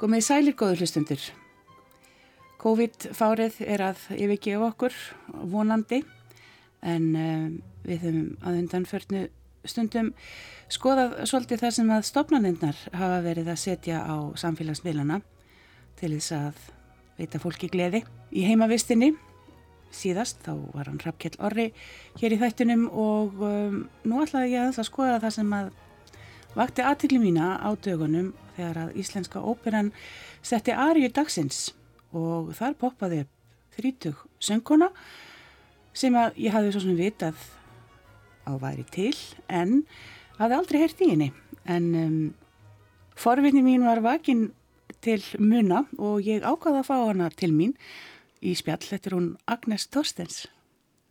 Gómið sælir góður hlustundur. COVID-fárið er að yfirgefa okkur vonandi en um, við höfum að undanförnu stundum skoðað svolítið það sem að stopnarnindnar hafa verið að setja á samfélagsmiðlana til þess að veita fólki gleði í heimavistinni. Síðast þá var hann Rappkjell Orri hér í þættunum og um, nú ætlaði ég að skoða það sem að vakti aðtikli mína á dögunum þegar að Íslenska óperan setti Ariu dagsins og þar poppaði þrítug söngkona sem að ég hafði svo sem vitað á væri til en hafði aldrei hert í henni. En um, forvinni mín var vakin til muna og ég ákvaði að fá hana til mín í spjall, þetta er hún Agnes Torstens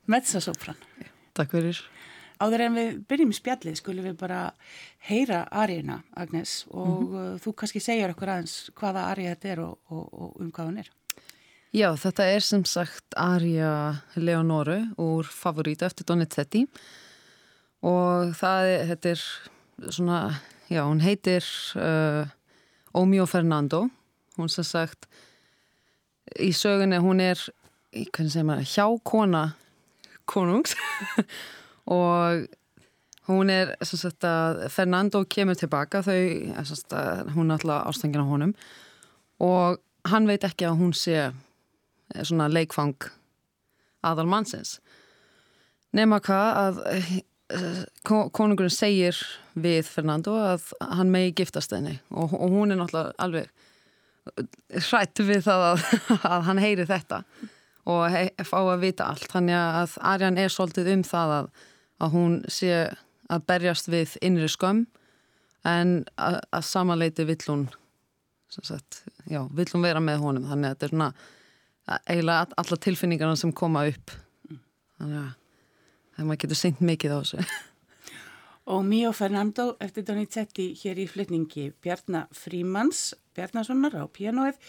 meðsasófran Takk fyrir Áður en við byrjum í spjallið skulum við bara heyra Ariðna, Agnes, og mm -hmm. þú kannski segjar okkur aðeins hvaða Arið þetta er og, og, og um hvað hann er. Já, þetta er sem sagt Arja Leonoru úr Favorita eftir Donizetti og það þetta er svona, já, hún heitir uh, Omio Fernando, hún sem sagt í sögunni hún er, hvernig segir maður, hjákona konungs og hún er sagt, Fernando kemur tilbaka þau, sagt, hún er alltaf ástengina honum. Og hann veit ekki að hún sé eh, svona leikfang aðal mannsins nema hvað að eh, konungurinn segir við Fernando að hann megi giftast henni. Og, og hún er náttúrulega alveg hrætt við það að, að hann heyri þetta og fá að vita allt. Þannig að Arjan er svolítið um það að að hún sé að berjast við innri skömm en að, að samanleiti vill hún sagt, já, vill hún vera með honum. Þannig að þetta er svona eiginlega alla tilfinningarna sem koma upp. Þannig að það maður getur seint mikið á þessu. Og Míó Fernando eftir Donizetti hér í flytningi Bjarnar Frímans Bjarnarssonar á pianoið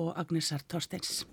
og Agnesar Torstens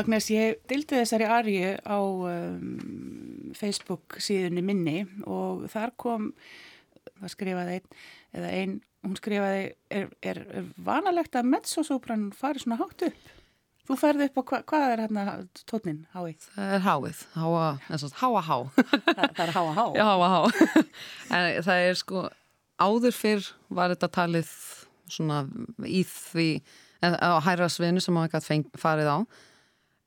Agnes, ég dildi þessari arju á um, Facebook síðunni minni og þar kom, það skrifaði einn, eða einn, hún skrifaði, er, er, er vanalegt að mezzosopran fari svona hátt upp? Þú ferði upp á hva, hvað er hérna tónin, háið? Það er háið, háa, háa há. Það, það er háa há? Já, háa há. en það er sko, áður fyrr var þetta talið svona í því, á hæraðsvinu sem maður gæti farið á.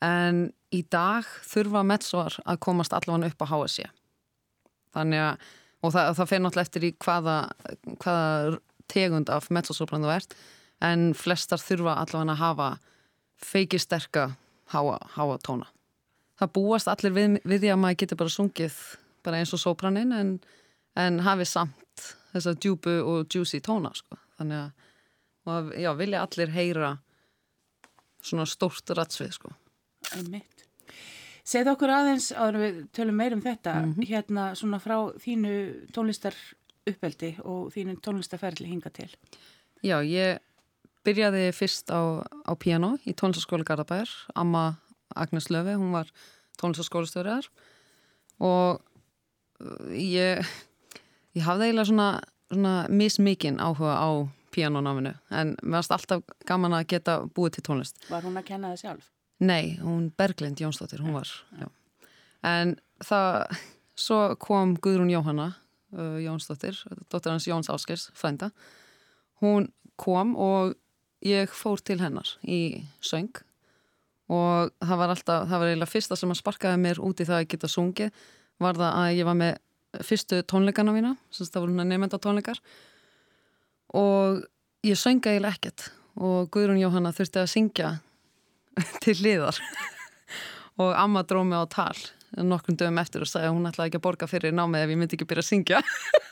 En í dag þurfa mezzor að komast allavega upp á HSC. Þannig að, og það, það fer náttúrulega eftir í hvaða, hvaða tegund af mezzosopran þú ert, en flestar þurfa allavega að hafa feiki sterka háa, háa tóna. Það búast allir við, við því að maður getur bara sungið bara eins og sopraninn en, en hafi samt þessa djúbu og juicy tóna sko. Þannig að já, vilja allir heyra svona stórt ratsvið sko. Einmitt. Segð okkur aðeins, áður við tölum meir um þetta, mm -hmm. hérna svona frá þínu tónlistar uppeldi og þínu tónlistarferðli hinga til. Já, ég byrjaði fyrst á, á piano í tónlistaskóli Garðabæðar Amma Agnes Löfi, hún var tónlistaskólistöðurar og uh, ég ég hafði eiginlega svona, svona mismikinn áhuga á pianonáminu en mér varst alltaf gaman að geta búið til tónlist. Var hún að kenna það sjálf? Nei, hún Berglind Jónsdóttir, hún var. Já. en það svo kom Guðrún Jóhanna uh, Jónsdóttir, dóttir hans Jóns Áskers frænda, hún kom og ég fór til hennar í söng. Og það var alltaf, það var eiginlega fyrsta sem að sparkaði mér út í það að geta sungið var það að ég var með fyrstu tónleikana mína, sem það voru nefnda tónleikar og ég sönga eiginlega ekkert. Og Guðrún Jóhanna þurfti að syngja til liðar og Amma dróð mig á tal nokkrum dögum eftir og sagði að hún ætlaði ekki að borga fyrir námið ef ég myndi ekki byrja að syngja.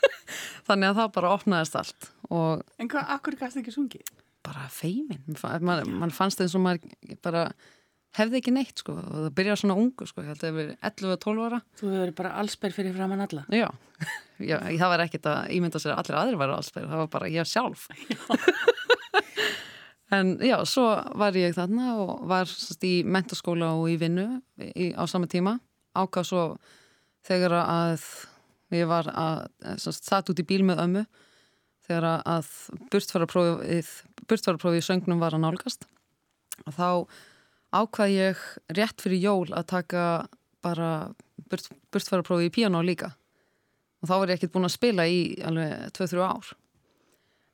Þannig að það bara opnaðist allt og En hvað, akkur gæst ekki sungið? bara feimin mann man fannst það eins og maður bara hefði ekki neitt sko. Og það byrjaði svona ungu sko, ég held að það hefur 11-12 ára. Þú hefur verið bara allsberg fyrir framann alla. Já, já það var ekkit að ímynda sér að allir aðri væri allsberg, það var bara ég sjálf En já, svo var ég þarna og var sest, í mentaskóla og í vinnu í, á sama tíma. Ákvað svo þegar að ég var að, sest, satt út í bíl með ömmu þegar að burtfaraprófið í söngnum var að nálgast. Þá ákvað ég rétt fyrir jól að taka bara burt, burtfaraprófið í piano líka. Og þá var ég ekkert búin að spila í alveg 2-3 ár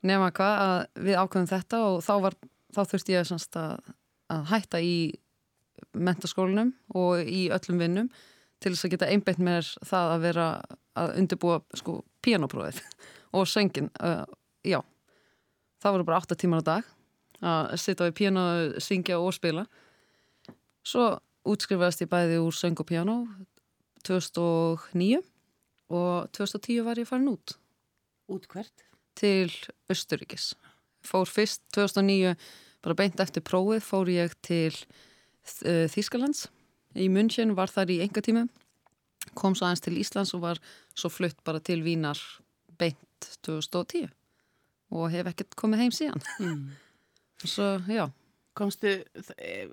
nema hvað að við ákvæðum þetta og þá, var, þá þurfti ég að, að hætta í mentaskólinum og í öllum vinnum til þess að geta einbeitt mér það að vera að undirbúa sko pianoprófið og söngin uh, já, það voru bara 8 tímar á dag að sitja á piano, syngja og spila. Svo útskrifaðist ég bæði úr söng og piano 2009 og 2010 var ég farin út. Út hvert? Til Östuríkis fór fyrst 2009 bara beint eftir prófið fór ég til uh, Þýskalands. Í München var þar í enga tíma kom svo aðeins til Íslands og var svo flutt bara til Vínar beint 2010 og hef ekkert komið heim síðan. Mm. svo já. Komstu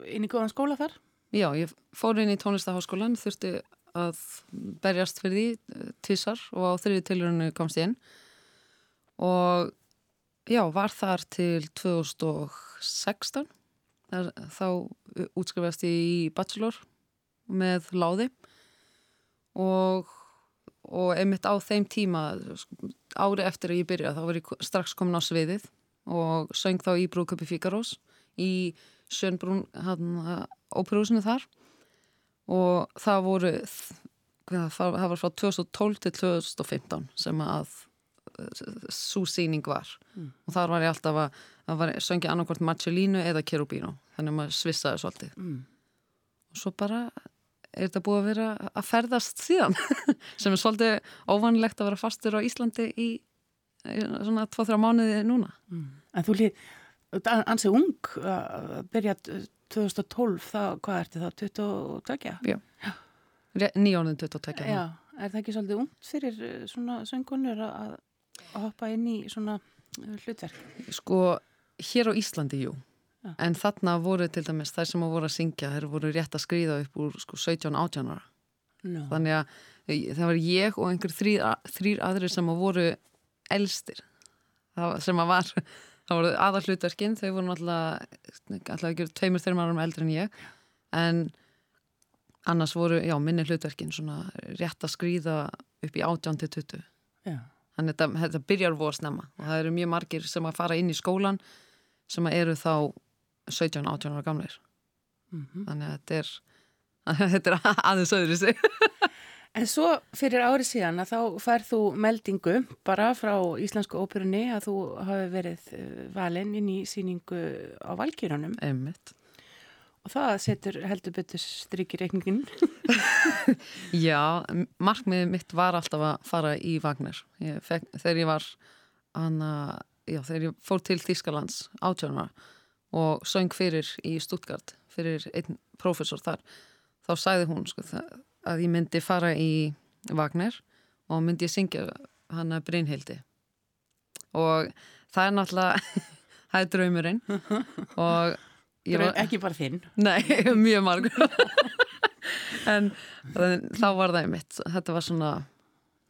inn í góðan skóla þar? Já, ég fór inn í tónlistaháskólan þurfti að berjast fyrir því eh, tvissar og á þriði tilurinu komst ég inn og já, var þar til 2016 þar, þá útskrifast ég í bachelor með láði. Og og einmitt á þeim tíma ári eftir að ég byrja þá var ég strax komin á sviðið og söng þá í Brúköpi Fíkarós í Sönbrún óperúsinu þar. Og það voru það var frá 2012 til 2015 sem að svo síning var mm. og þar var ég alltaf að, að söngja annarkvæmt Marcellino eða Cherubino þannig að maður svissaði svolítið mm. og svo bara er þetta búið að vera að ferðast síðan sem er svolítið óvanlegt að vera fastur á Íslandi í svona 2-3 mánuði núna mm. En þú líð, ansið ung að byrja 2012 þá, hvað ertu þá, 22? Já, nýjónuðin 22 Já, er það ekki svolítið ungt fyrir eh, svona söngunur að, að hoppa inn í svona hlutverk? Sko, hér á Íslandi, jú Já. en þarna voru til dæmis þær sem voru að syngja, þær voru rétt að skrýða upp úr sko 17-18 ára no. þannig að eh, það var ég og einhver þrýr, aðrir sem að voru elstir það sem að var það voru aðallutverkin, þau voru alltaf ekki tveimur þeirra árum eldri en ég en annars voru, já, minni hlutverkin svona rétt að skrýða upp í 18 til 20 Já. Þannig að þetta, byrjar voru snemma. Og það eru mjög margir sem að fara inn í skólan sem að eru þá 17-18 ára gamleir Mm þannig að þetta er þetta er aðeins öðru sig En svo fyrir ári síðan að þá færð þú meldingu bara frá Íslensku óperunni að þú hafi verið eh, valinn inn í síningu á Valkýrunum einmitt það setur heldur betur strykir reikningin. Já, markmiðið mitt var alltaf að fara í Wagner. Ég fekk, þegar ég var, hana, já, þegar ég fór til Þýskalands átjónara og söng fyrir í Stuttgart, fyrir einn prófessor þar, þá sagði hún sko, að ég myndi fara í Wagner og myndi ég syngja hana Brynhildi. Og það er náttúrulega, það er draumurinn og Draum, ekki bara þinn. Nei, mjög margur. En, þá var það mitt þetta var svona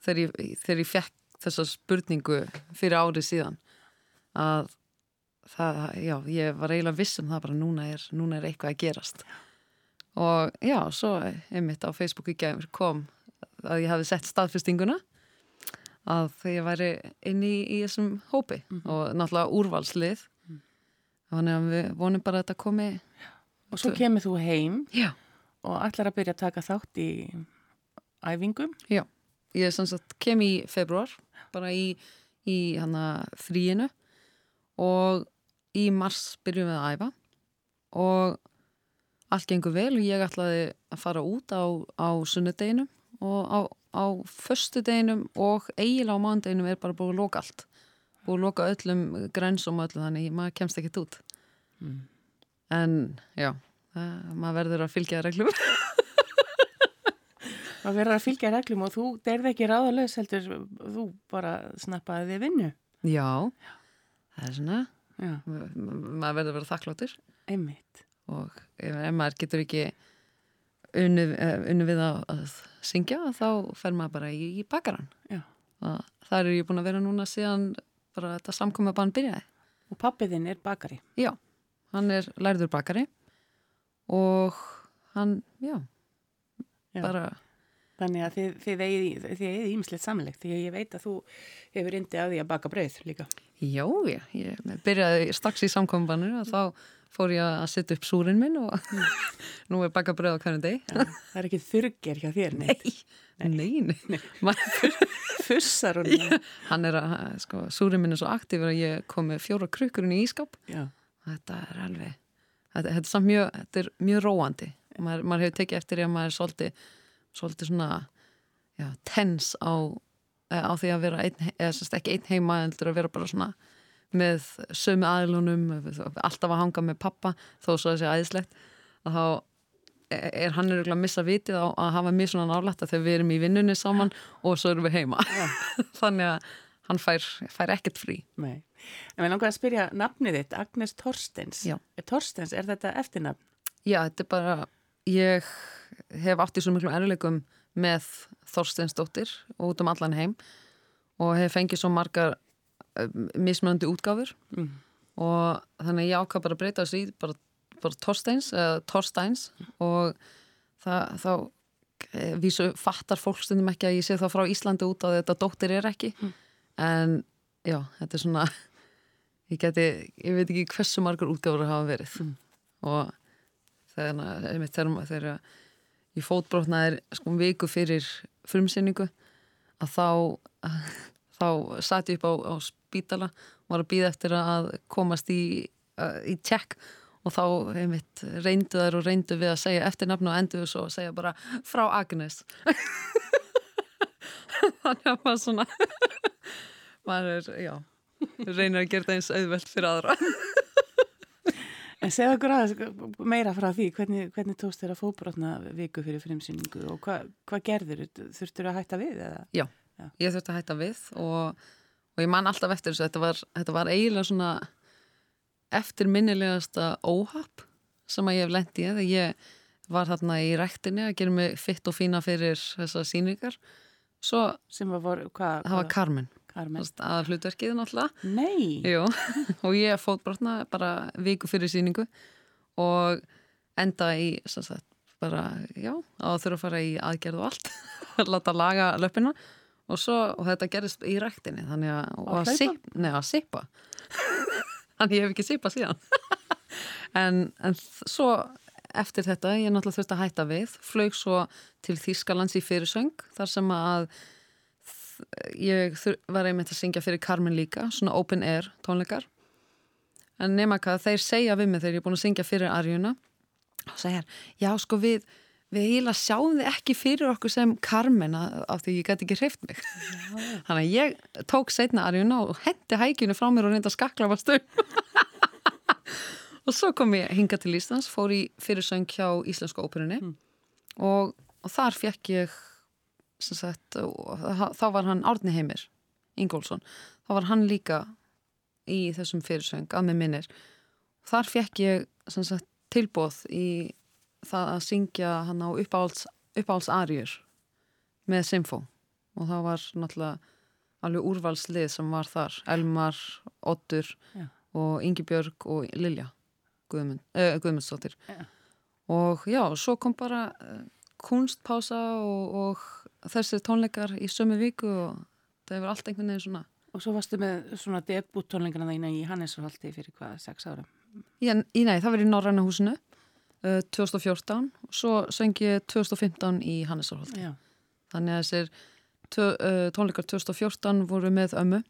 þegar ég, þegar ég fekk þessa spurningu fyrir árið síðan að það, já, ég var eiginlega viss um það bara núna er, núna er eitthvað að gerast. Og já, svo einmitt á Facebook í gæmur kom að ég hafi sett staðfestinguna að ég væri inn í, í þessum hópi og náttúrulega úrvalslið þannig að við vonum bara að þetta komi Og svo kemur þú heim já. og ætlar að byrja að taka þátt í æfingum. Já, ég sagt kem í februar, bara í, í hana fríinu og í mars byrjum við að æfa og allt gengur vel og ég ætlaði að fara út á, á sunnudeginum og á, á föstudeginum og eiginlega á mándeginum er bara búið að loka allt. Búið að loka öllum grænsum og öllu þannig maður kemst ekkert út Mm. en já, maður verður að fylgja reglum Það verður að fylgja reglum og þú derði ekki ráðalös heldur þú bara snappaði þig vinnu. Já, það er svona Já, ma- maður verður að vera þakkláttur einmitt. og ef, maður getur ekki unni, unni við að, að syngja þá fer maður bara í, í bakaran og það er ég búin að vera núna síðan bara þetta samkomið bann byrjaði Og pappiðinn er bakari. já, hann er lærður bakari og hann, já, Já. bara Þannig að þið, þið eigið ímislegt samanlegt því að ég veit að þú hefur indi að því að baka brauð líka. já, já, ég byrjaði strax í samkomið bannur og þá fór ég að setja upp súrin minn og nú er baka bröð á hvernig deg Já, það er ekki þurrger hjá þér neitt. nei, nei, nei. maður Fussar hún. Hann er að, sko, súri minn er svo aktífur að ég kom með fjóra krukkurinn í ískap Já. Þetta er alveg þetta, þetta er samt mjög, þetta er mjög róandi. Maður, maður hefur tekið eftir því að maður er svolítið svolítið svona já, tens á, eh, á því að vera einn, eða sérst ekki einn heima heldur að vera bara svona með sömu aðlunum, alltaf að hanga með pappa, þó svo að það sé æðislegt. Að þá er hann er að missa vitið á að hafa mjög svona nálægt þegar við erum í vinnunni saman og svo erum við heima. Þannig að hann fær, fær ekkert frí Nei. En við langar að spyrja nafnið þitt, Agnes Torstens. Já. Torstens, er þetta eftirnafn? Já, þetta er bara ég hef átt í svo miklum erleikum með Þorsteinsdóttir og út um allan heim og hef fengið svo margar uh, mismunandi útgáfur Mm. og þannig ég ákvað bara að breyta þessu í bara, bara Torsteins, eða Torsteins og það, þá eh, vísu fattar fólk stundum ekki að ég sé þá frá Íslandi út að þetta dóttir er ekki en já, þetta er svona ég geti, ég veit ekki hversu margar útgáfur hafa verið. Mm. og þegar, einmitt, þegar, þegar ég fótbrotnaði sko viku fyrir frumsynningu að þá þá satt ég upp á, á spítala og var að býða eftir að komast í, uh, í tjekk. Og þá einmitt reyndu þær og reyndu við að segja eftirnafn og endur svo að segja bara frá Agnes þannig að maður svona maður er, já reynir að gera það eins auðvelt fyrir aðra En segð okkur aðeins meira frá því, hvernig, hvernig tókst þér að fóbrotna viku fyrir fremsýningu og hvað hva gerður? Þurftur að hætta við eða? Já, ég þurfti að hætta við og, og ég man alltaf eftir þessu, þetta var, þetta var eiginlega svona eftir minnilegasta óhapp sem að ég hef lendið ég var þarna í rektinni að gera mig fitt og fína fyrir þessar síningar svo sem var, hvað? það var Carmen, Carmen. að hlutverkið náttúrulega. Nei! Jú, og ég fótbrotna bara viku fyrir síningu og enda í sagt, bara, já, að þurfa að fara í aðgerð og allt. Að láta laga löppina. Og, svo, og þetta gerist í ræktinni þannig að, að, að, sip, nei, að sipa. Þannig ég hef ekki sipa síðan. En, en svo eftir þetta, ég náttúrulega þurfti að hætta við. Flög svo til Þýskalands í fyrirsöng þar sem að ég var einmitt að syngja fyrir Carmen líka, svona open air tónleikar. En nema hvað þeir segja við mig þegar ég er búin að syngja fyrir Arjuna og segja, já sko við við eiginlega sjáum þið ekki fyrir okkur sem Carmen af því ég gæti ekki hreift mig. Þannig að ég tók setna Arjuna og hendi hækjunu frá mér og reynda skakla var stöð og svo kom ég hinga til Íslands fór í fyrirsöng hjá Íslenska óperunni. Mm. og, og þar fekk ég sagt, þá var hann Árni Heimir Ingólfsson, þá var hann líka í þessum fyrirsöng að með minnir. Þar fekk ég sagt, tilbóð í það að syngja hann á uppáhaldsarjur með Simfó. Og það var náttúrulega alveg úrvalslið sem var þar. Elmar, Ottur Já. og Ingi Björg og Lilja Guðmund, eh, Guðmundsdóttir Já. og já, svo kom bara uh, kunstpása og, og þessir tónleikar í sömu viku og það hefur allt einhvern veginn svona Og svo varstu með svona debut tónleikana þína í Hanneshaldi fyrir hvað, sex ára? Já, nei, það var í Norræna húsinu 2014 og svo sengi ég 2015 í Hannesarholti þannig að þessir tónleikar 2014 voru með ömmu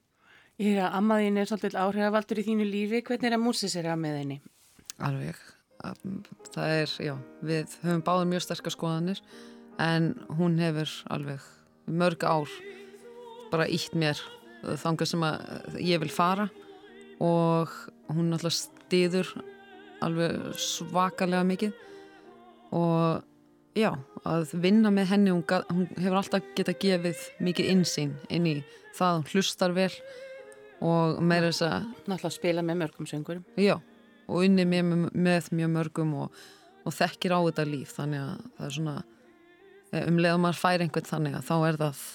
Ég er að ammaðin er svolítið áhrifavaldur í þínu lífi hvernig er að músisera með henni? Alveg. Það er, já, við höfum báðið mjög sterkar skoðanir en hún hefur alveg mörg ár bara ítt mér þangar sem að ég vil fara. Og hún alltaf stýður alveg svakalega mikið. Og já, að vinna með henni hún, hún hefur alltaf getað gefið mikið insýn inn í það hún hlustar vel og meira þess að Náttúrulega spila með mörgum söngurum Já, og unni með, með mjög mörgum og, og þekkir á þetta líf. Þannig að það er svona eh, um leið að maður fær einhvern þannig að þá er það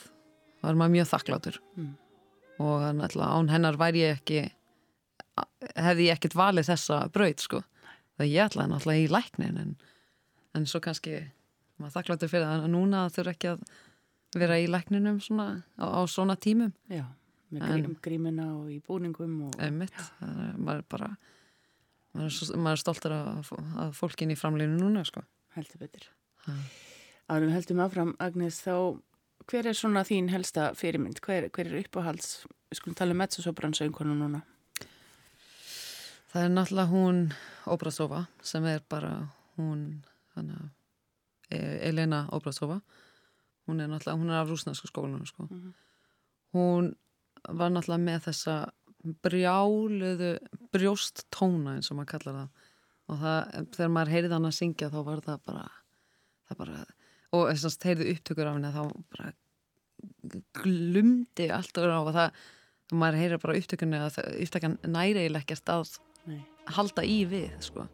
þá er maður mjög þakklátur. Mm. og náttúrulega án hennar væri ég ekki hefði ég ekkert valið þessa braut sko. Það ég ætlaði náttúrulega í læknin en, en svo kannski maður þakkláttur fyrir það. Að núna þurfa ekki að vera í lækninum svona, á, á svona tímum. Já, með grím, grímina og í búningum og, Einmitt, maður er bara maður er, er stoltur að, að fólkin í framleginu núna sko. Heldur betur. Árum heldum áfram Agnes þá hver er svona þín helsta fyrirmynd? Hver, hver er uppáhalds, við skulum tala um mezzosopransaunkonu núna. Það er náttúrulega hún Obrasova sem er bara hún hana, e, Elena Obrasova hún er náttúrulega, hún er af rúsnarsku skólinu sko. mm -hmm. hún var náttúrulega með þessa brjáluðu brjóst tóna eins og maður kallar það. Og það, þegar maður heyrði hann að syngja þá var það bara, það bara og þess að heyrði upptökur af henni þá bara glumdi allt og það maður heyrir bara upptökunni að upptökan næri eiginlega ekki að halda í við sko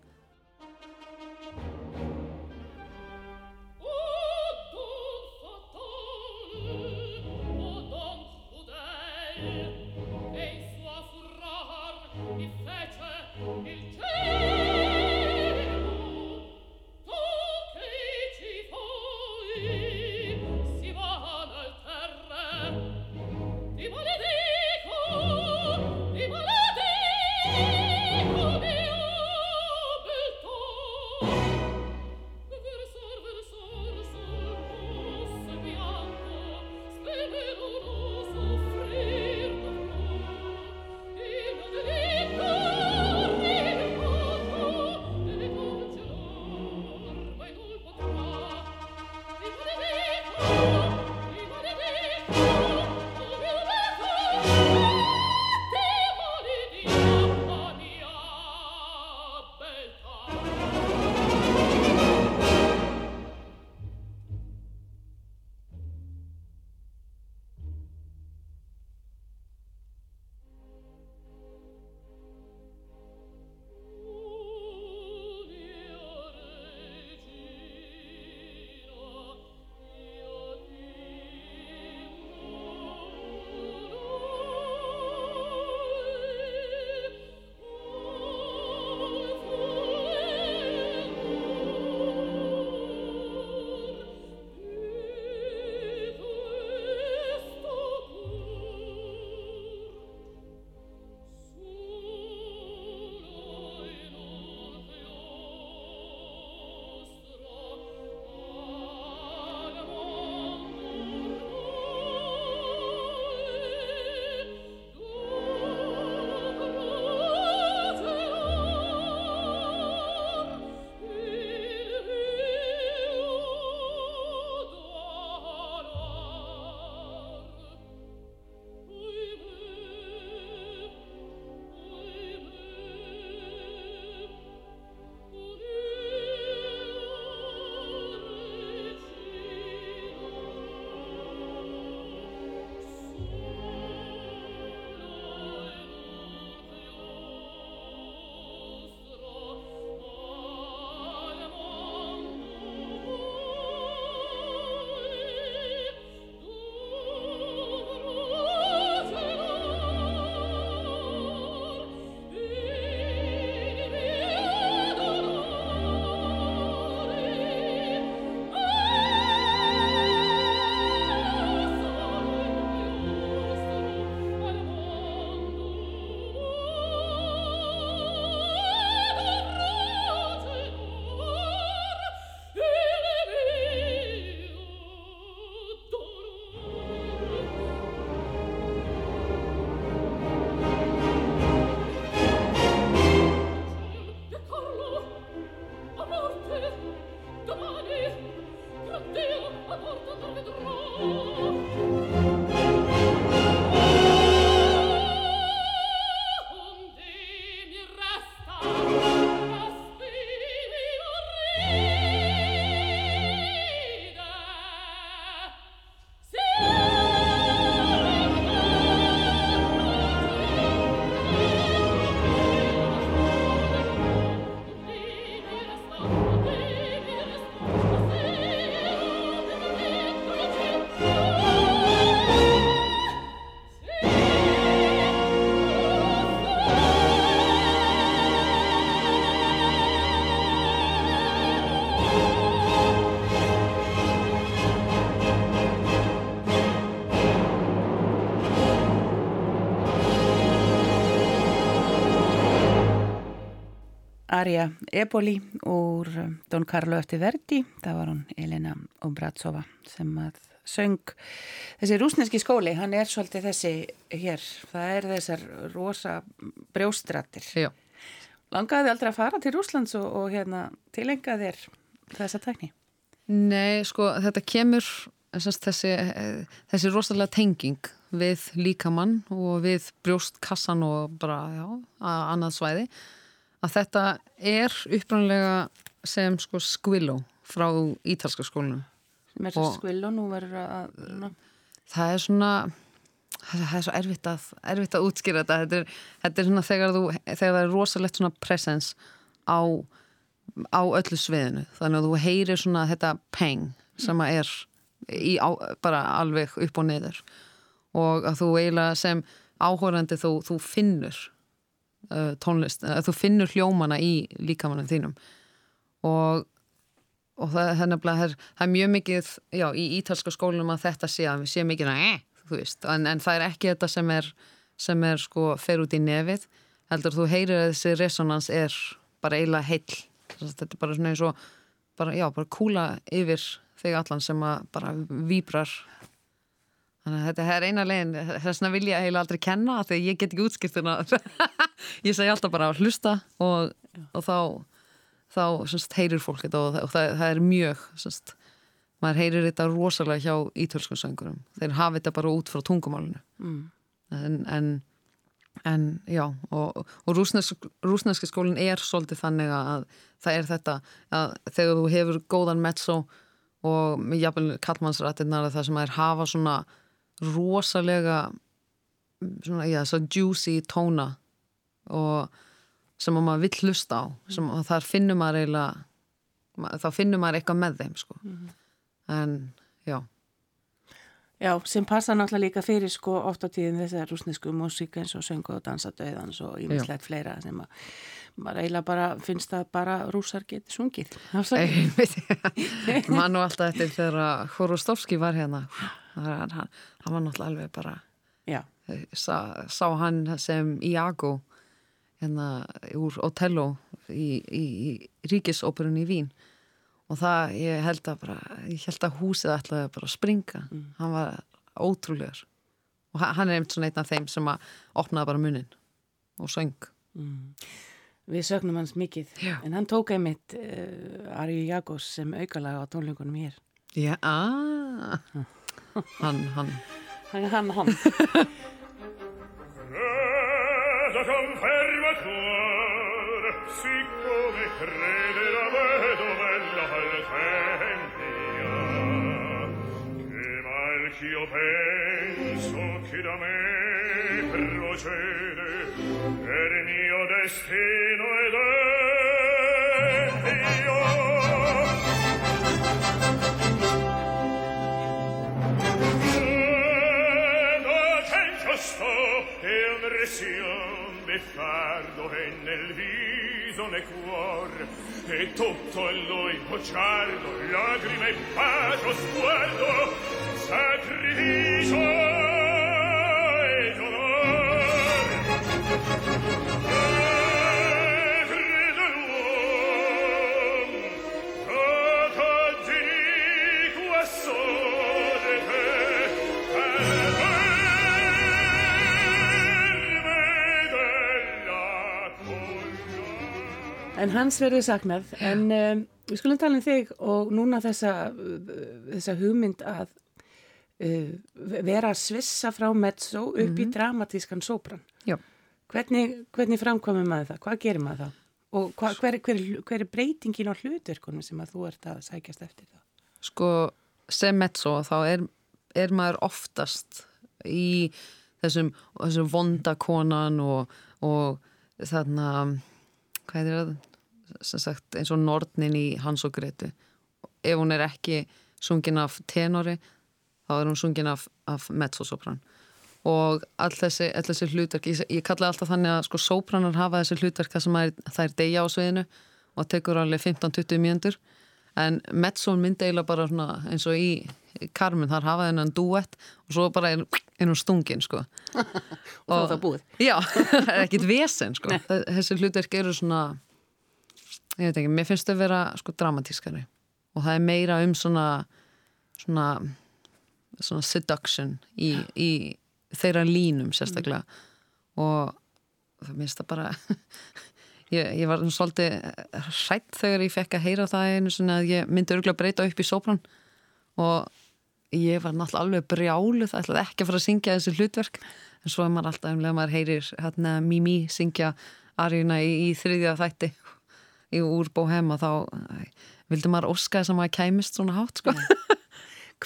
Arja Eboli úr um, Don Carlo eftir Verdi, það var hún Elena Obratsova sem að söng þessi rúsneski skóli, hann er svolítið þessi hér, það er þessar rosa brjóstrattir Já. Langaði aldrei að fara til Rúslands og, og hérna tilenga þér þessa tækni? Nei, sko, þetta kemur þessi, þessi rosalega tenging við líkamann og við brjóstkassan og bara, já, að annað svæði að þetta er upprannlega sem sko skvilló frá ítalska skólinu sem er skvilló nú verður að ná. það er svona það er svo erfitt að, erfitt að útskýra þetta. Þetta er, þetta er svona þegar, þú, þegar það er rosalegt svona presens á, á öllu sviðinu. Þannig að þú heyrir svona þetta peng sem að er í, á, bara alveg upp og niður. Og að þú eiginlega sem áhórandi þú, þú finnur uh, tónlist, uh, þú finnur hljómana í líkamannum þínum. Og, og það, það, er, það, er, mjög mikið já, í ítalska skólunum að þetta sé að við séum mikið eh, veist, en, en það er ekki þetta sem er, sem er sko fer út í nefið heldur þú heyrir að þessi resonans er bara eiginlega heill. Þetta er bara svona eins og bara, já, bara kúla yfir þig allan sem að bara výbrar Þannig að þetta er eina legin, þess vegna vil ég eiginlega aldrei kenna því ég get ekki útskiptuna. ég segi alltaf bara að hlusta og, og þá, þá semst, heyrir fólk þetta og, og það, það er mjög, semst, maður heyrir þetta rosalega hjá ítölskum söngurum. Þeir hafa þetta bara út frá tungumálunu. Mm. En, en, en já, og, og rúsneski skólinn er svolítið þannig að það er þetta að þegar þú hefur góðan mezzo og jafnvel kallmannsrættinnar það sem að er hafa svona rosalega svona, já, svo juicy tóna og sem maður vill hlusta á sem þar finnur maður eiginlega þá finnur maður eitthvað með þeim sko. mm -hmm. en já. Já, sem passa náttúrulega líka fyrir sko oft á tíðin þessar rúsnesku músík eins og söngu og dansadauðans og ímislegt fleira sem að maður eiginlega bara finnst að bara rúsar geti sungið. Mann og alltaf eftir þegar Horostovski var hérna hann, hann, hann var náttúrulega alveg bara sá, sá hann sem Iago hérna úr Otello í, í, í ríkisóperunni í Vín. Og það, ég held að bara ég held að húsið ætlaði bara að springa. Mm. hann var ótrúlegur. Og hann er einmitt svona einn af þeim sem að opnaði bara munin og söng. Mm. Við sögnum hans mikið. Já. en hann tók einmitt uh, Arju Jagos sem aukalaga á tónleikunum hér. Já, aaa Hann, Han, han. Han, han, han. siccome crede la vedova e l'alfendia che mal ch'io penso che da me procede per mio destino presto e un resion beffardo e nel viso ne cuor e tutto in lui gocciardo lagrime e pagio sguardo sacrificio En hans verður saknað, en um, við skulum tala um þig og núna þessa, þessa hugmynd að uh, vera að svissa frá mezzo upp mm -hmm. í mhm. dramatískan sóbran. Já. Hvernig, hvernig framkomum maður það? Hvað gerir maður það? Og hva, hver, hver, hver er breytingin á hlutverkunum sem að þú ert að sækjast eftir það? Sko, sem mezzo þá er, er maður oftast í þessum, þessum vondakonan og, og þarna, hvað er það? Sagt, eins og Nordnin í Hans og Greti ef hún er ekki sungin af tenori þá er hún sungin af, af mezzosopran. Og all þessi, all þessi hlutverk ég, ég kalla alltaf þannig að sko sopranar hafa þessi hlutverk það sem er, það er degja á sviðinu og tekur alveg 15-20 mjöndur en mezzon myndi eiginlega bara svona, eins og í Carmen þar hafa þennan duett og svo bara er hún stungin sko. Og, og það búið. Já, ekkit vesen sko. Þessi hlutverk eru svona ég veit ekki, mér finnst að vera sko dramatískari. Og það er meira um svona svona, svona seduction í, í þeirra línum sérstaklega. Mm. og það minnst það bara ég, ég var svolítið hrætt þegar ég fekk að heyra það einu svona að ég myndi örgulega breyta upp í sopran og ég var náttúrulega alveg brjálu það ætlaði ekki að fara að syngja þessi hlutverk. En svo er maður alltaf umlega maður heyrir hérna Mimi syngja Arjuna í, í þriðja þætti í úr bóhema þá vildi maður óska þess að maður kæmist svona hátt sko.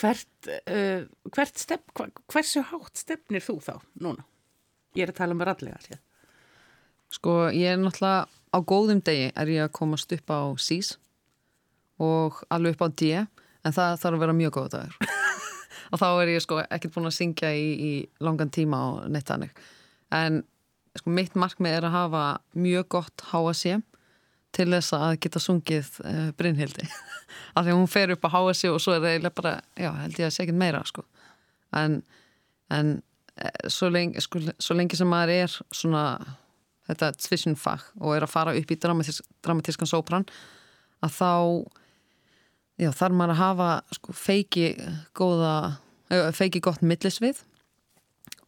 hvert, uh, hvert stefn, hversu hátt stefnir þú þá núna? Ég er að tala um rallega sér. Sko ég er náttúrulega á góðum degi er ég að komast upp á sís og alveg upp á D en það þarf að vera mjög góð dagur og þá er ég sko ekkert búin að syngja í, í langan tíma og neitt hannig en sko mitt markmið er að hafa mjög gott HSC til þess að geta sungið uh, Brynhildi af því að hún fer upp að háa sig og svo er það eiginlega bara, já, held ég að segja meira sko. en, en eh, svo, lengi, sko, svo lengi sem maður er svona þetta tvissunfag og er að fara upp í dramatísk, dramatískan sópran að þá já, þarf maður að hafa sko, feiki góða feiki gott millisvið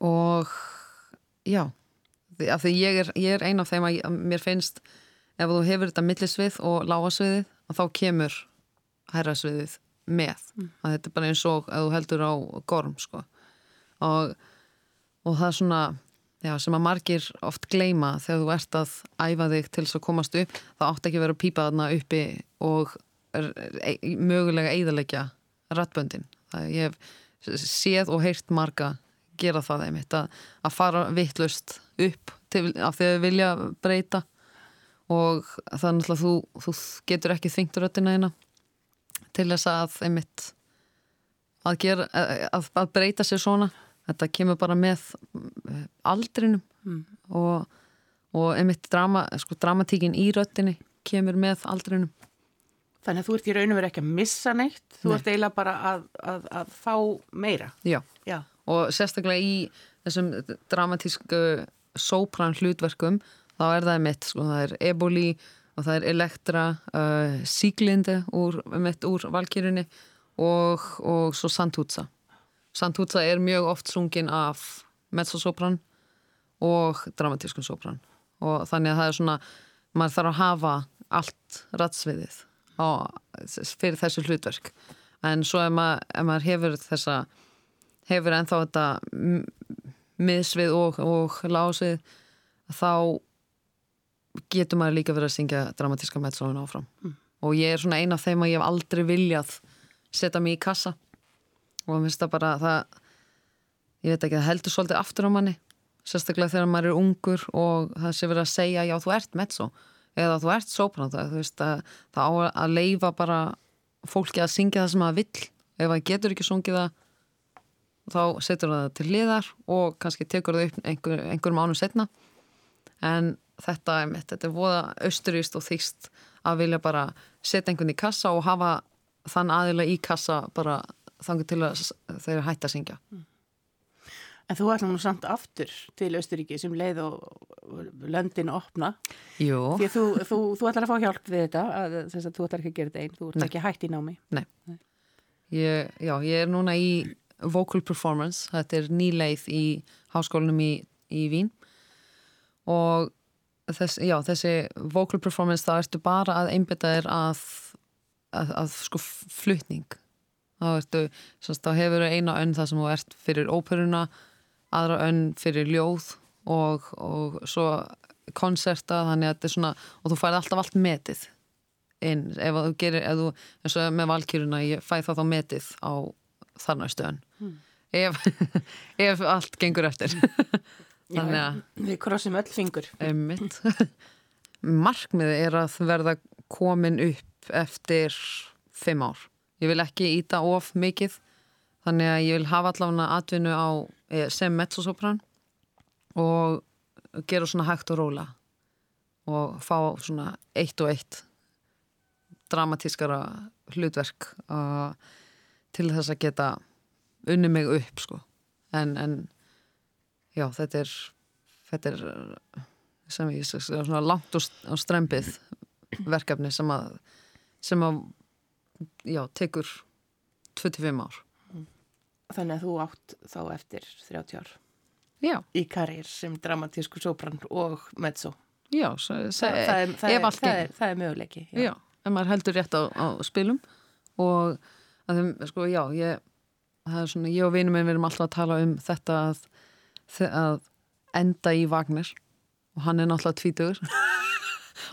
og já af því ég er, ég er ein af þeim að mér finnst ef þú hefur þetta millisvið og lágasviðið þá kemur herrasviðið með mm. að þetta er bara eins og að þú heldur á gorm sko. og, og það er svona já, sem að margir oft gleima þegar þú ert að æfa þig til þess að komast upp þá átt ekki að vera að pípa þarna uppi og er, e, mögulega eiðalegja rattböndin ég hef séð og heyrt marga gera það einmitt að, að fara vittlust upp til, af því að þau vilja breyta og þannig að þú, þú getur ekki þyngt röttina eina til þess að einmitt að, gera, að, að breyta sér svona þetta kemur bara með eh, aldrinum mm. og, og einmitt drama, sko, dramatíkin í röttinni kemur með aldrinum Þannig að þú ert í raun og verið ekki að missa neitt þú Nei. ert eiginlega bara að, að, að fá meira Já. Já, og sérstaklega í þessum dramatísku sópran hlutverkum þá er það mitt, sko, það er eboli og það er elektra, uh, síglindi úr, mitt úr valkýrinni og, og svo santútsa. Santútsa er mjög oft sungin af mezzosopran og dramatískun sopran og þannig að það er svona, maður þarf að hafa allt ratsviðið á, fyrir þessu hlutverk en svo ef maður, ef maður hefur þessa hefur ennþá þetta miðsvið og, og lásið þá getur maður líka verið að syngja dramatíska meðsóðun áfram. Mm. og ég er svona eina af þeim að ég hef aldrei viljað setja mig í kassa. Og mér finnst það bara það ég veit ekki, það heldur svolítið aftur á manni. Sérstaklega þegar maður er ungur og það sé verið að segja já þú ert meðsó eða þú ert sopran það, að, það á að leifa bara fólki að syngja það sem það vill. Ef það getur ekki sungið það þá setur það til liðar og kannski tekur það upp einhver, einhverjum ánum setna en þetta er mitt, þetta er voða austuríst og þýst að vilja bara setja einhvern í kassa og hafa þann aðila í kassa bara þangur til að þeir hætta að syngja. Mm. En þú ætla nú samt aftur til Austuríki sem leið og löndin opna. Jú. Því að þú, þú, þú ætlar að fá hjálp við þetta, að, að þú ætlar ekki að gera þetta einn, þú ert ekki hætt í námi. Nei. Nei. Ég, já, ég er núna í vocal performance, þetta er nýleið í háskólinum í, í Vín og þess, já, þessi vocal performance þá ertu bara að einbita þér að að, að sko flutning. Þá, ertu, semst, þá hefur eina önn það sem þú ert fyrir óperuna aðra önn fyrir ljóð og, og svo konserta þannig að þetta er svona og þú færði alltaf allt metið inn. Ef þú gerir, ef þú, eins og með valkýruna ég fæ það þá metið á þarna stöðun mm. ef, ef allt gengur eftir þannig að við krossum öll fingur. Markmiði er að verða komin upp eftir fimm ár. Ég vil ekki íta of mikið þannig að ég vil hafa allavega atvinnu á eh, sem mezzosopran og gera svona hægt og róla og fá svona eitt og eitt dramatískara hlutverk uh, til þess að geta unni mig upp sko. En, en já þetta er þetta er sem ég svona langt og strempið verkefni sem að sem að já, tekur 25 ár. Þannig að þú átt þá eftir 30 ár Já. í karriér sem dramatísku sopran og mezzo. Já, Þa, það, er, það, er, það, er, það er möguleiki Já, já en maður heldur rétt á, á spilum. Og að þeim, sko, já, ég það er svona, ég og vinum minn við erum alltaf að tala um þetta að, að enda í Vagner og hann er náttúrulega tvítugur.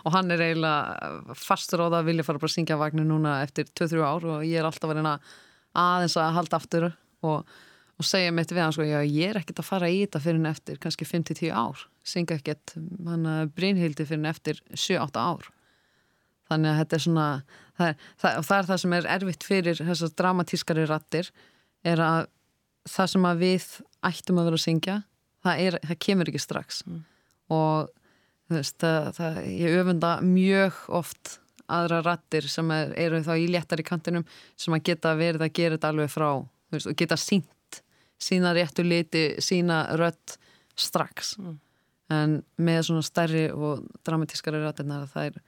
Og hann er eiginlega fastur á það að vilja fara bara að syngja Vagner núna eftir 2-3 ár. Og ég er alltaf að reyna aðeins að halda aftur. Og og segja mitt við hann sko, já ég er ekkert að fara í þetta fyrir henni eftir kannski 5-10 ár. Synga ekkert hann Brynhildi fyrir henni eftir 7-8 ár. Þannig að þetta er svona það er það, það er það sem er erfitt fyrir þessar dramatískari rattir er að það sem að við ættum að vera að syngja það, er, það kemur ekki strax mm. og veist, það, ég öfunda mjög oft aðra rattir sem er, eru þá í léttar í kantinum sem að geta verið að gera þetta alveg frá veist, og geta sínt sína réttu liti, sína rött strax mm. en með svona stærri og dramatískari rættirna það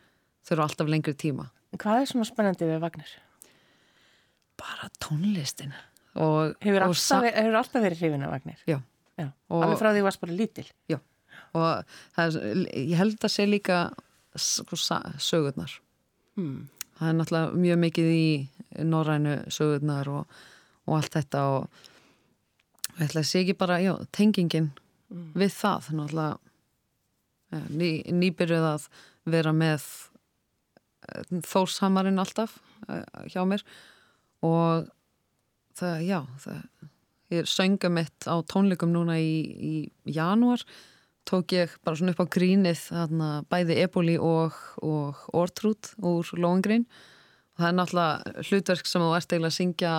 þurfa alltaf lengri tíma Hvað er svona spennandi við Vagnar? Bara tónlistin og, Hefur og alltaf, hefur alltaf verið hrifin af Vagnar? Já, Já. Alveg frá því að þú varst bara lítil? Já, og er, ég held að sé líka sko, sögurnar hmm. það er náttúrulega mjög mikið í norrænu sögurnar og, og allt þetta og Ég ætla að segja ekki bara, já, tengingin mm. við það, náttúrulega ja, ný, nýbyrjuð að vera með uh, þórsamarinn alltaf uh, hjá mér og það, já, það, ég sönga mitt á tónleikum núna í, í janúar, tók ég bara svona upp á grínið þarna bæði eboli og, og ortrút úr Lóengrín. Og það er náttúrulega hlutverk sem þú ert eiginlega að syngja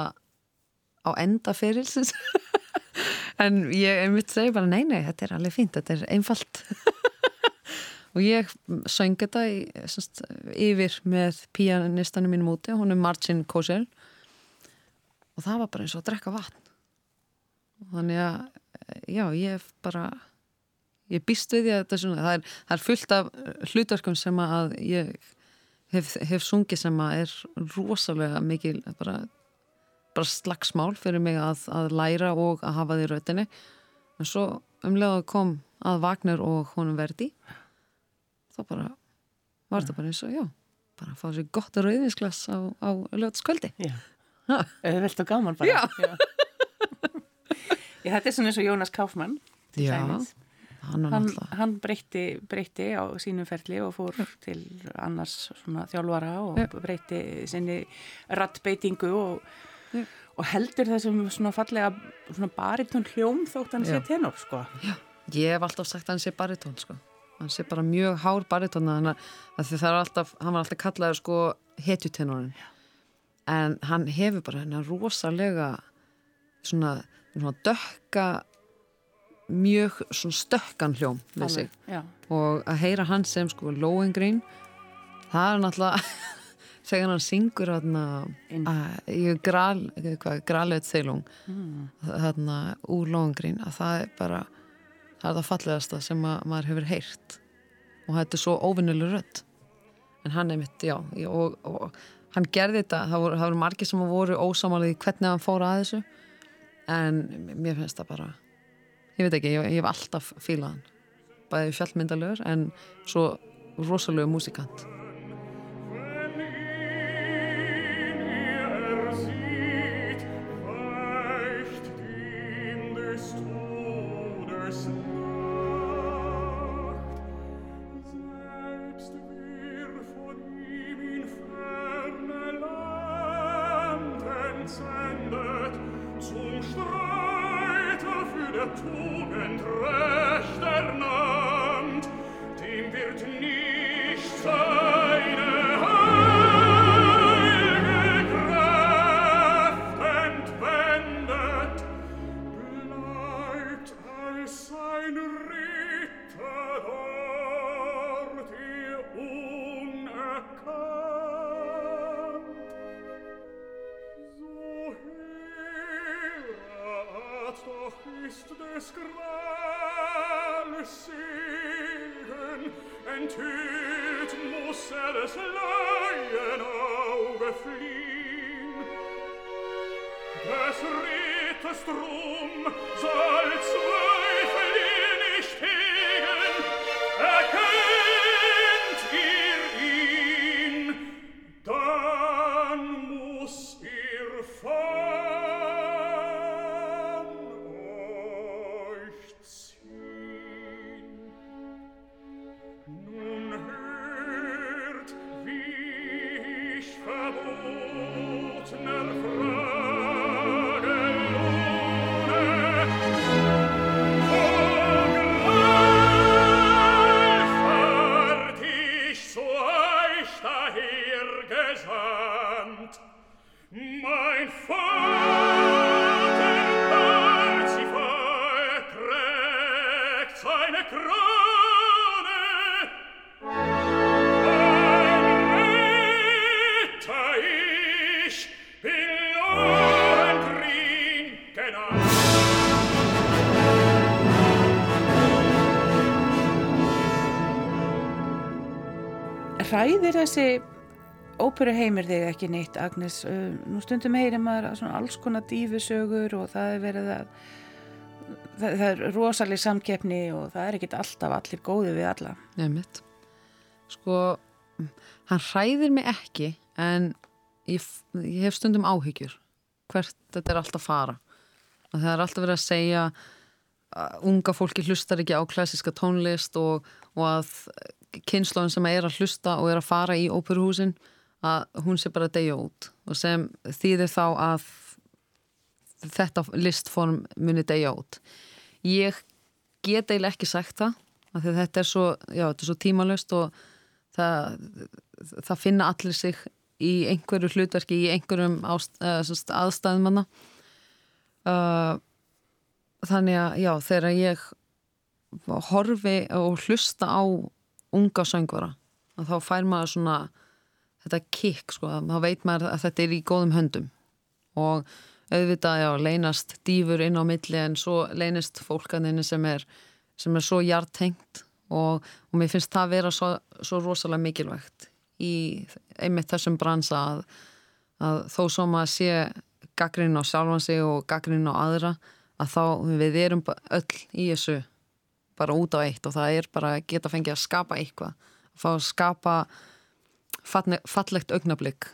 á enda ferilsins. En ég mitt segi bara nei, nei, þetta er alveg fínt, þetta er einfalt. Og ég söng þetta í, semst, yfir með píanistanum mínum úti, hún er Marcin Kosel og það var bara eins og að drekka vatn þannig að já, ég bara ég býst við því að þetta svona það er, það er fullt af hlutverkum sem að ég hef, hef sungið sem að er rosalega mikil bara bara slagsmál fyrir mig að, að læra og að hafa því rautinni en svo umlega kom að Vagner og honum verði þá bara var þetta bara eins og já bara fá sér gott rauðinsglas á, á lögtskvöldi eða velt og gaman bara. Já. Já. Já, þetta er svona eins og Jónas Kaufmann já, hann, hann, hann breytti, breytti á sínum ferli og fór til annars þjálfara og breytti sinni rattbeitingu og Já. og heldur þessum svona fallega svona baritón hljóm þótt hann sé tenor sko. Já, ég hef alltaf sagt hann sé baritón sko. hann sé bara mjög hár baritón þannig að er alltaf hann var alltaf kallaður sko hetjutenorin en hann hefur bara hennar rosalega svona, svona dökka mjög svona stökkan hljóm við sig. og að heyra hann sem sko Lóengrín það er náttúrulega þegar hann syngur í grælet þeilung þarna úr Lóngrín að það er bara það er það fallegasta sem maður hefur heyrt. Og þetta er svo óvinnileg rödd. En hann er mitt, já og, og hann gerði þetta, það voru, það voru margir sem voru ósamalið hvernig hann fór að þessu en mér finnst það bara ég veit ekki, ég, ég hef alltaf fílað hann. Bæðið fjallmyndalögur en svo rosalega músikant hræðir þessi óperu heimir þig ekki neitt Agnes, nú stundum heyrir maður svona alls konar dífusögur og það er verið að það, það er rosalega samkeppni og það er ekkit alltaf allir góði við alla. Nefnitt sko, hann hræðir mig ekki en ég, ég hef stundum áhyggjur hvert þetta er alltaf fara. Og það er alltaf verið að segja að unga fólki hlustar ekki á klassiska tónlist og, og að kynnslóðin sem er að hlusta og er að fara í óperuhúsin að hún sé bara að deyja út. Og sem þýðir þá að þetta listform muni deyja út. Ég get eiginlega ekki sagt það af því þetta er svo, já, þetta er svo tímalöst og það, það finna allir sig í einhverju hlutverki í einhverjum ást, aðstæðum manna uh, þannig að já, þegar ég horfi og hlusta á unga söngvara þá fær maður svona þetta kikk sko, þá veit maður að þetta er í góðum höndum. Og auðvitað já, leynast dýfur inn á milli en svo leynist fólkaninni sem er sem er svo hjartengt og, og mér finnst það að vera svo, svo rosalega mikilvægt í einmitt þessum bransa að, að þó sem að sé gaggrinn á sjálfan sig og gaggrinn á aðra að þá við erum öll í þessu bara út á eitt og það er bara að geta fengið að skapa eitthvað. Að fá að skapa fallegt augnablík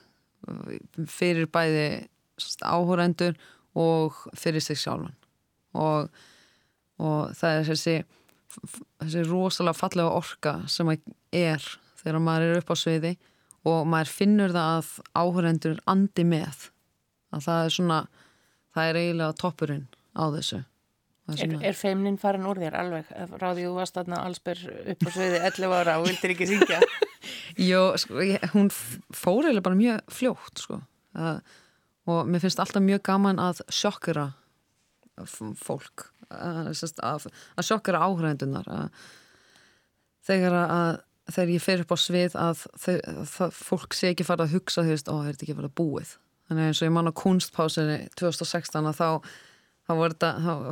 uh, fyrir bæði áhórendur og fyrir sig sjálfan. Og, og það er þessi þessi rosalega fallega orka sem er þegar maður er upp á sviði og maður finnur það að áhórendur andi með. Að það er svona það er eiginlega toppurinn á þessu Er, er feimnin farin úr þér alveg? Ráði þú varst aðna allsber upp á sviði 11 ára og vildir ekki syngja? Jó, sko, ég, hún fór eða bara mjög fljótt sko. uh, og mér finnst alltaf mjög gaman að sjokkera fólk uh, að, að sjokkera áhræðindunar þegar að þegar ég fer upp á svið að þau, það, fólk sé ekki fara að hugsa þú veist, ó, er þetta ekki fara að búið þannig eins og ég manna kunstpásinni 2016 að þá það var,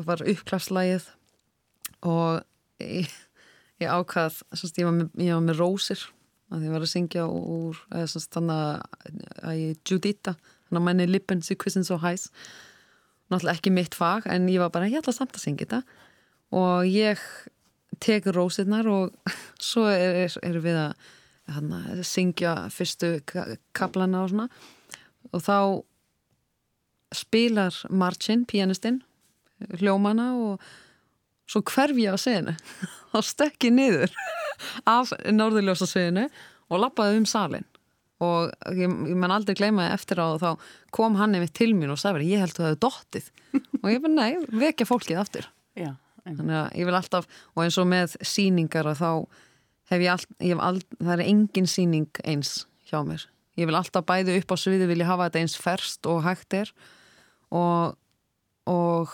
var uppklasslægið og ég, ég ákvað semst, ég, var með, ég var með rósir að ég var að syngja úr þannig að ég Judita þannig að menni lippen sig kvissin svo hæs náttúrulega ekki mitt fag en ég var bara, ég ætla samt að syngja þetta. Og ég tekur rósirnar og svo er, er, er við að hana, syngja fyrstu kaplana og svona. Og þá spilar Marcin, pianistinn hljómana og svo hverf ég á seginu og stekki niður af norðurljósa seginu og lappaði um salin og ég, ég menn aldrei gleymaði eftir á þá kom hann yfir til mín og sagði ég held að það hefði dóttið og ég fann nei, vekja fólkið aftur. Já, þannig að ég vil alltaf og eins og með síningar að þá hef ég all, ég hef all, það er engin síning eins hjá mér. Ég vil alltaf bæði upp á sviði vilja hafa þetta eins ferst og hægt er. Og, og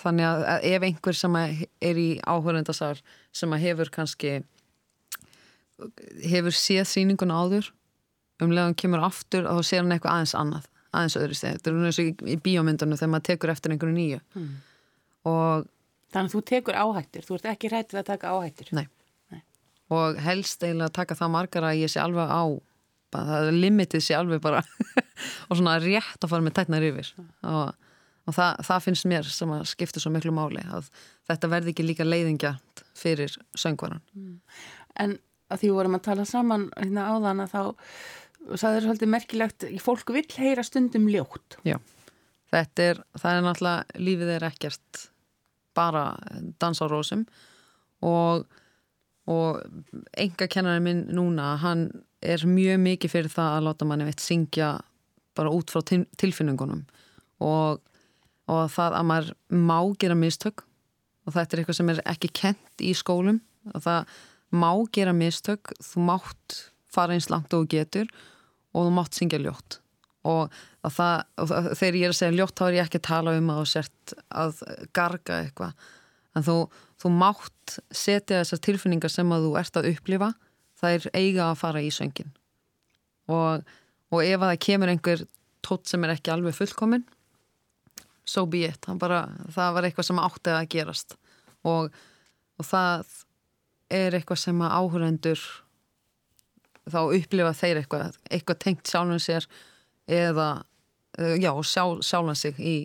þannig að ef einhver sem er í áhörendasar sem að hefur kannski hefur séð síninguna áður um leðan kemur aftur og þá sér hann eitthvað aðeins annað aðeins öðru steg, þetta er eins og í, bíómyndunum þegar maður tekur eftir einhverju nýju. Mm. og Þannig að þú tekur áhættir, þú ert ekki rættið að taka áhættir Nei, Nei. og helst eiginlega að taka það margar að ég sé alveg á það er limitið sé alveg bara og svona rétt að fara með tætnar yfir. Og, og það, það finnst mér sem að skipta svo miklu máli að þetta verði ekki líka leiðingjart fyrir söngvaran mm. En að því vorum að tala saman hérna áðan að þá það er svolítið merkilegt, fólk vil heyra stundum ljótt. Já, þetta er, það er náttúrulega, lífið er ekkert bara dans á rósum og, og enga kennarinn minn núna, hann er mjög mikið fyrir það að láta manni veitt syngja bara út frá tilfinningunum og, og það að maður má gera mistök. Og þetta er eitthvað sem er ekki kent í skólum. Og það má gera mistök, þú mátt fara eins langt og getur og þú mátt syngja ljótt. Og, það, og þegar ég er að segja ljótt þá er ég ekki að tala um að þú sért að garga eitthvað. En þú, þú mátt setja þessar tilfinningar sem að þú ert að upplifa það er eiga að fara í söngin og, og ef að það kemur einhver tótt sem er ekki alveg fullkominn so be it. Bara, það var eitthvað sem átti að gerast. Og, og það er eitthvað sem að áhurendur þá upplifa þeir eitthvað, eitthvað tengt sjálfum sér eða eh, já, sjá, sjálfan sig í,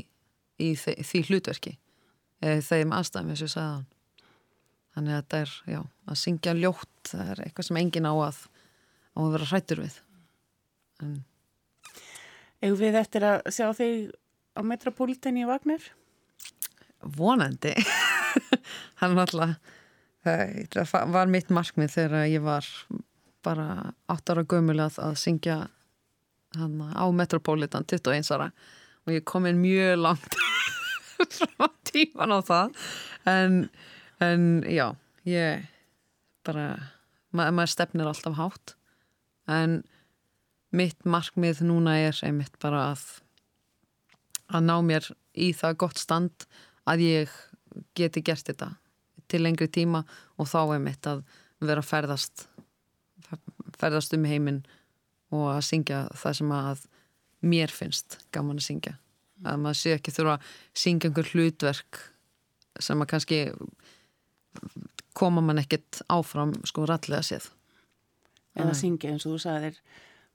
í því, því hlutverki. Þeim aðstæðum eins og sagði þannig að þetta er, já, að syngja ljótt það er eitthvað sem engin á að á að vera hrættur við. En Egu við eftir að sjá þig á Metropolitan í Vagner? Vonandi. Hann alltaf það var mitt markmið þegar ég var bara 8 ára gömulað að syngja hana, á Metropolitan 21 ára. Og ég kom inn mjög langt frá tíman á það. En, en já ég bara ma maður stefnir alltaf hátt. En mitt markmið núna er einmitt bara að að ná mér í það gott stand að ég geti gert þetta til lengri tíma og þá einmitt að vera að ferðast ferðast um heiminn og að syngja það sem að mér finnst gaman að syngja. Að maður sé ekki þurfa að syngja einhver hlutverk sem að kannski koma mann ekkert áfram sko rallega séð. En að syngja eins og þú sagðir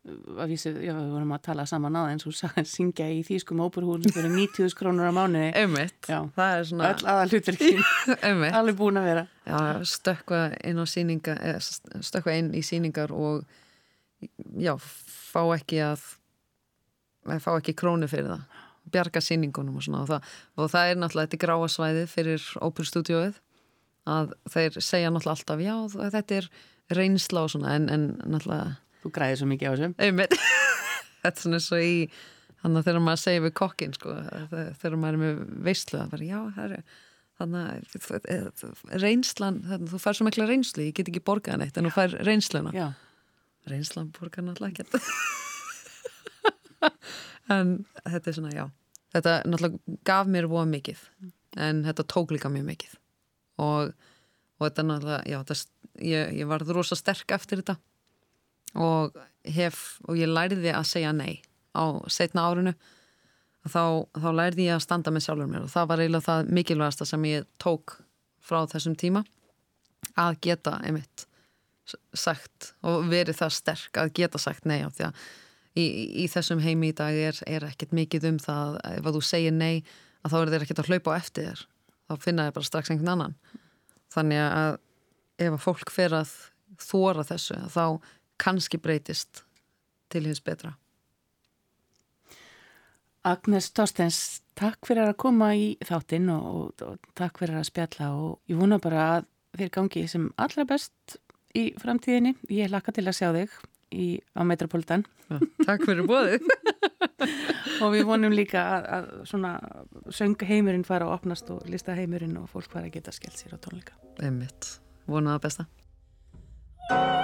að vísu, já við vorum að tala saman á eins og syngja í þýskum óperhúlum fyrir 90.000 krónur á Einmitt, já, það er svona Öll aða hlutverkin, alveg búin að vera. Já, stökka inn á síninga stökka inn í síningar og já, fá ekki að fá ekki krónu fyrir það. Bjarga síningunum og svona. Og það, og það er náttúrulega þetta gráasvæði fyrir óperstúdjóið að þeir segja náttúrulega alltaf já þetta er reynsla og svona en, en náttúrulega Þú græðir svo mikið á þessum Þetta er svona svo í þannig að þegar maður segir við kokkin sko, þegar maður er með veistlu það er já, er þannig að reynslan þannig, þú fær svo mikla reynslu, ég get ekki borgað neitt en þú fær reynsluna. Já. reynslan borgað náttúrulega ekki en þetta er svona, já. Þetta náttúrulega gaf mér voða mikið en þetta tók líka mjög mikið. Og, og þetta náttúrulega já, þetta, ég, ég var rosa sterk eftir þetta og hef, og ég læriði að segja nei á setna árinu þá, þá læriði ég að standa með sjálfur mér. Og það var eiginlega það mikilvægasta sem ég tók frá þessum tíma að geta einmitt sagt og verið það sterk að geta sagt nei á því að í, í þessum heimi í dag er, er ekkert mikið um það ef að þú segir nei að þá er þeir ekkert að hlaupa á eftir þér. Þá finna þér bara strax einhvern annan. Þannig að ef að fólk fer að þóra þessu þá kannski breytist til hins betra. Agnes Torstens, takk fyrir að koma í þáttinn og, og, og takk fyrir að spjalla og ég vona bara að þér gangi sem allra best í framtíðinni. Ég laka til að sjá þig í, á Metropolitan. Ja, takk fyrir bóðið. og við vonum líka að, að svona söngheimurinn fara að opnast og listaheimurinn og fólk fara að geta skellt sér á tónleika Einmitt, vonaða besta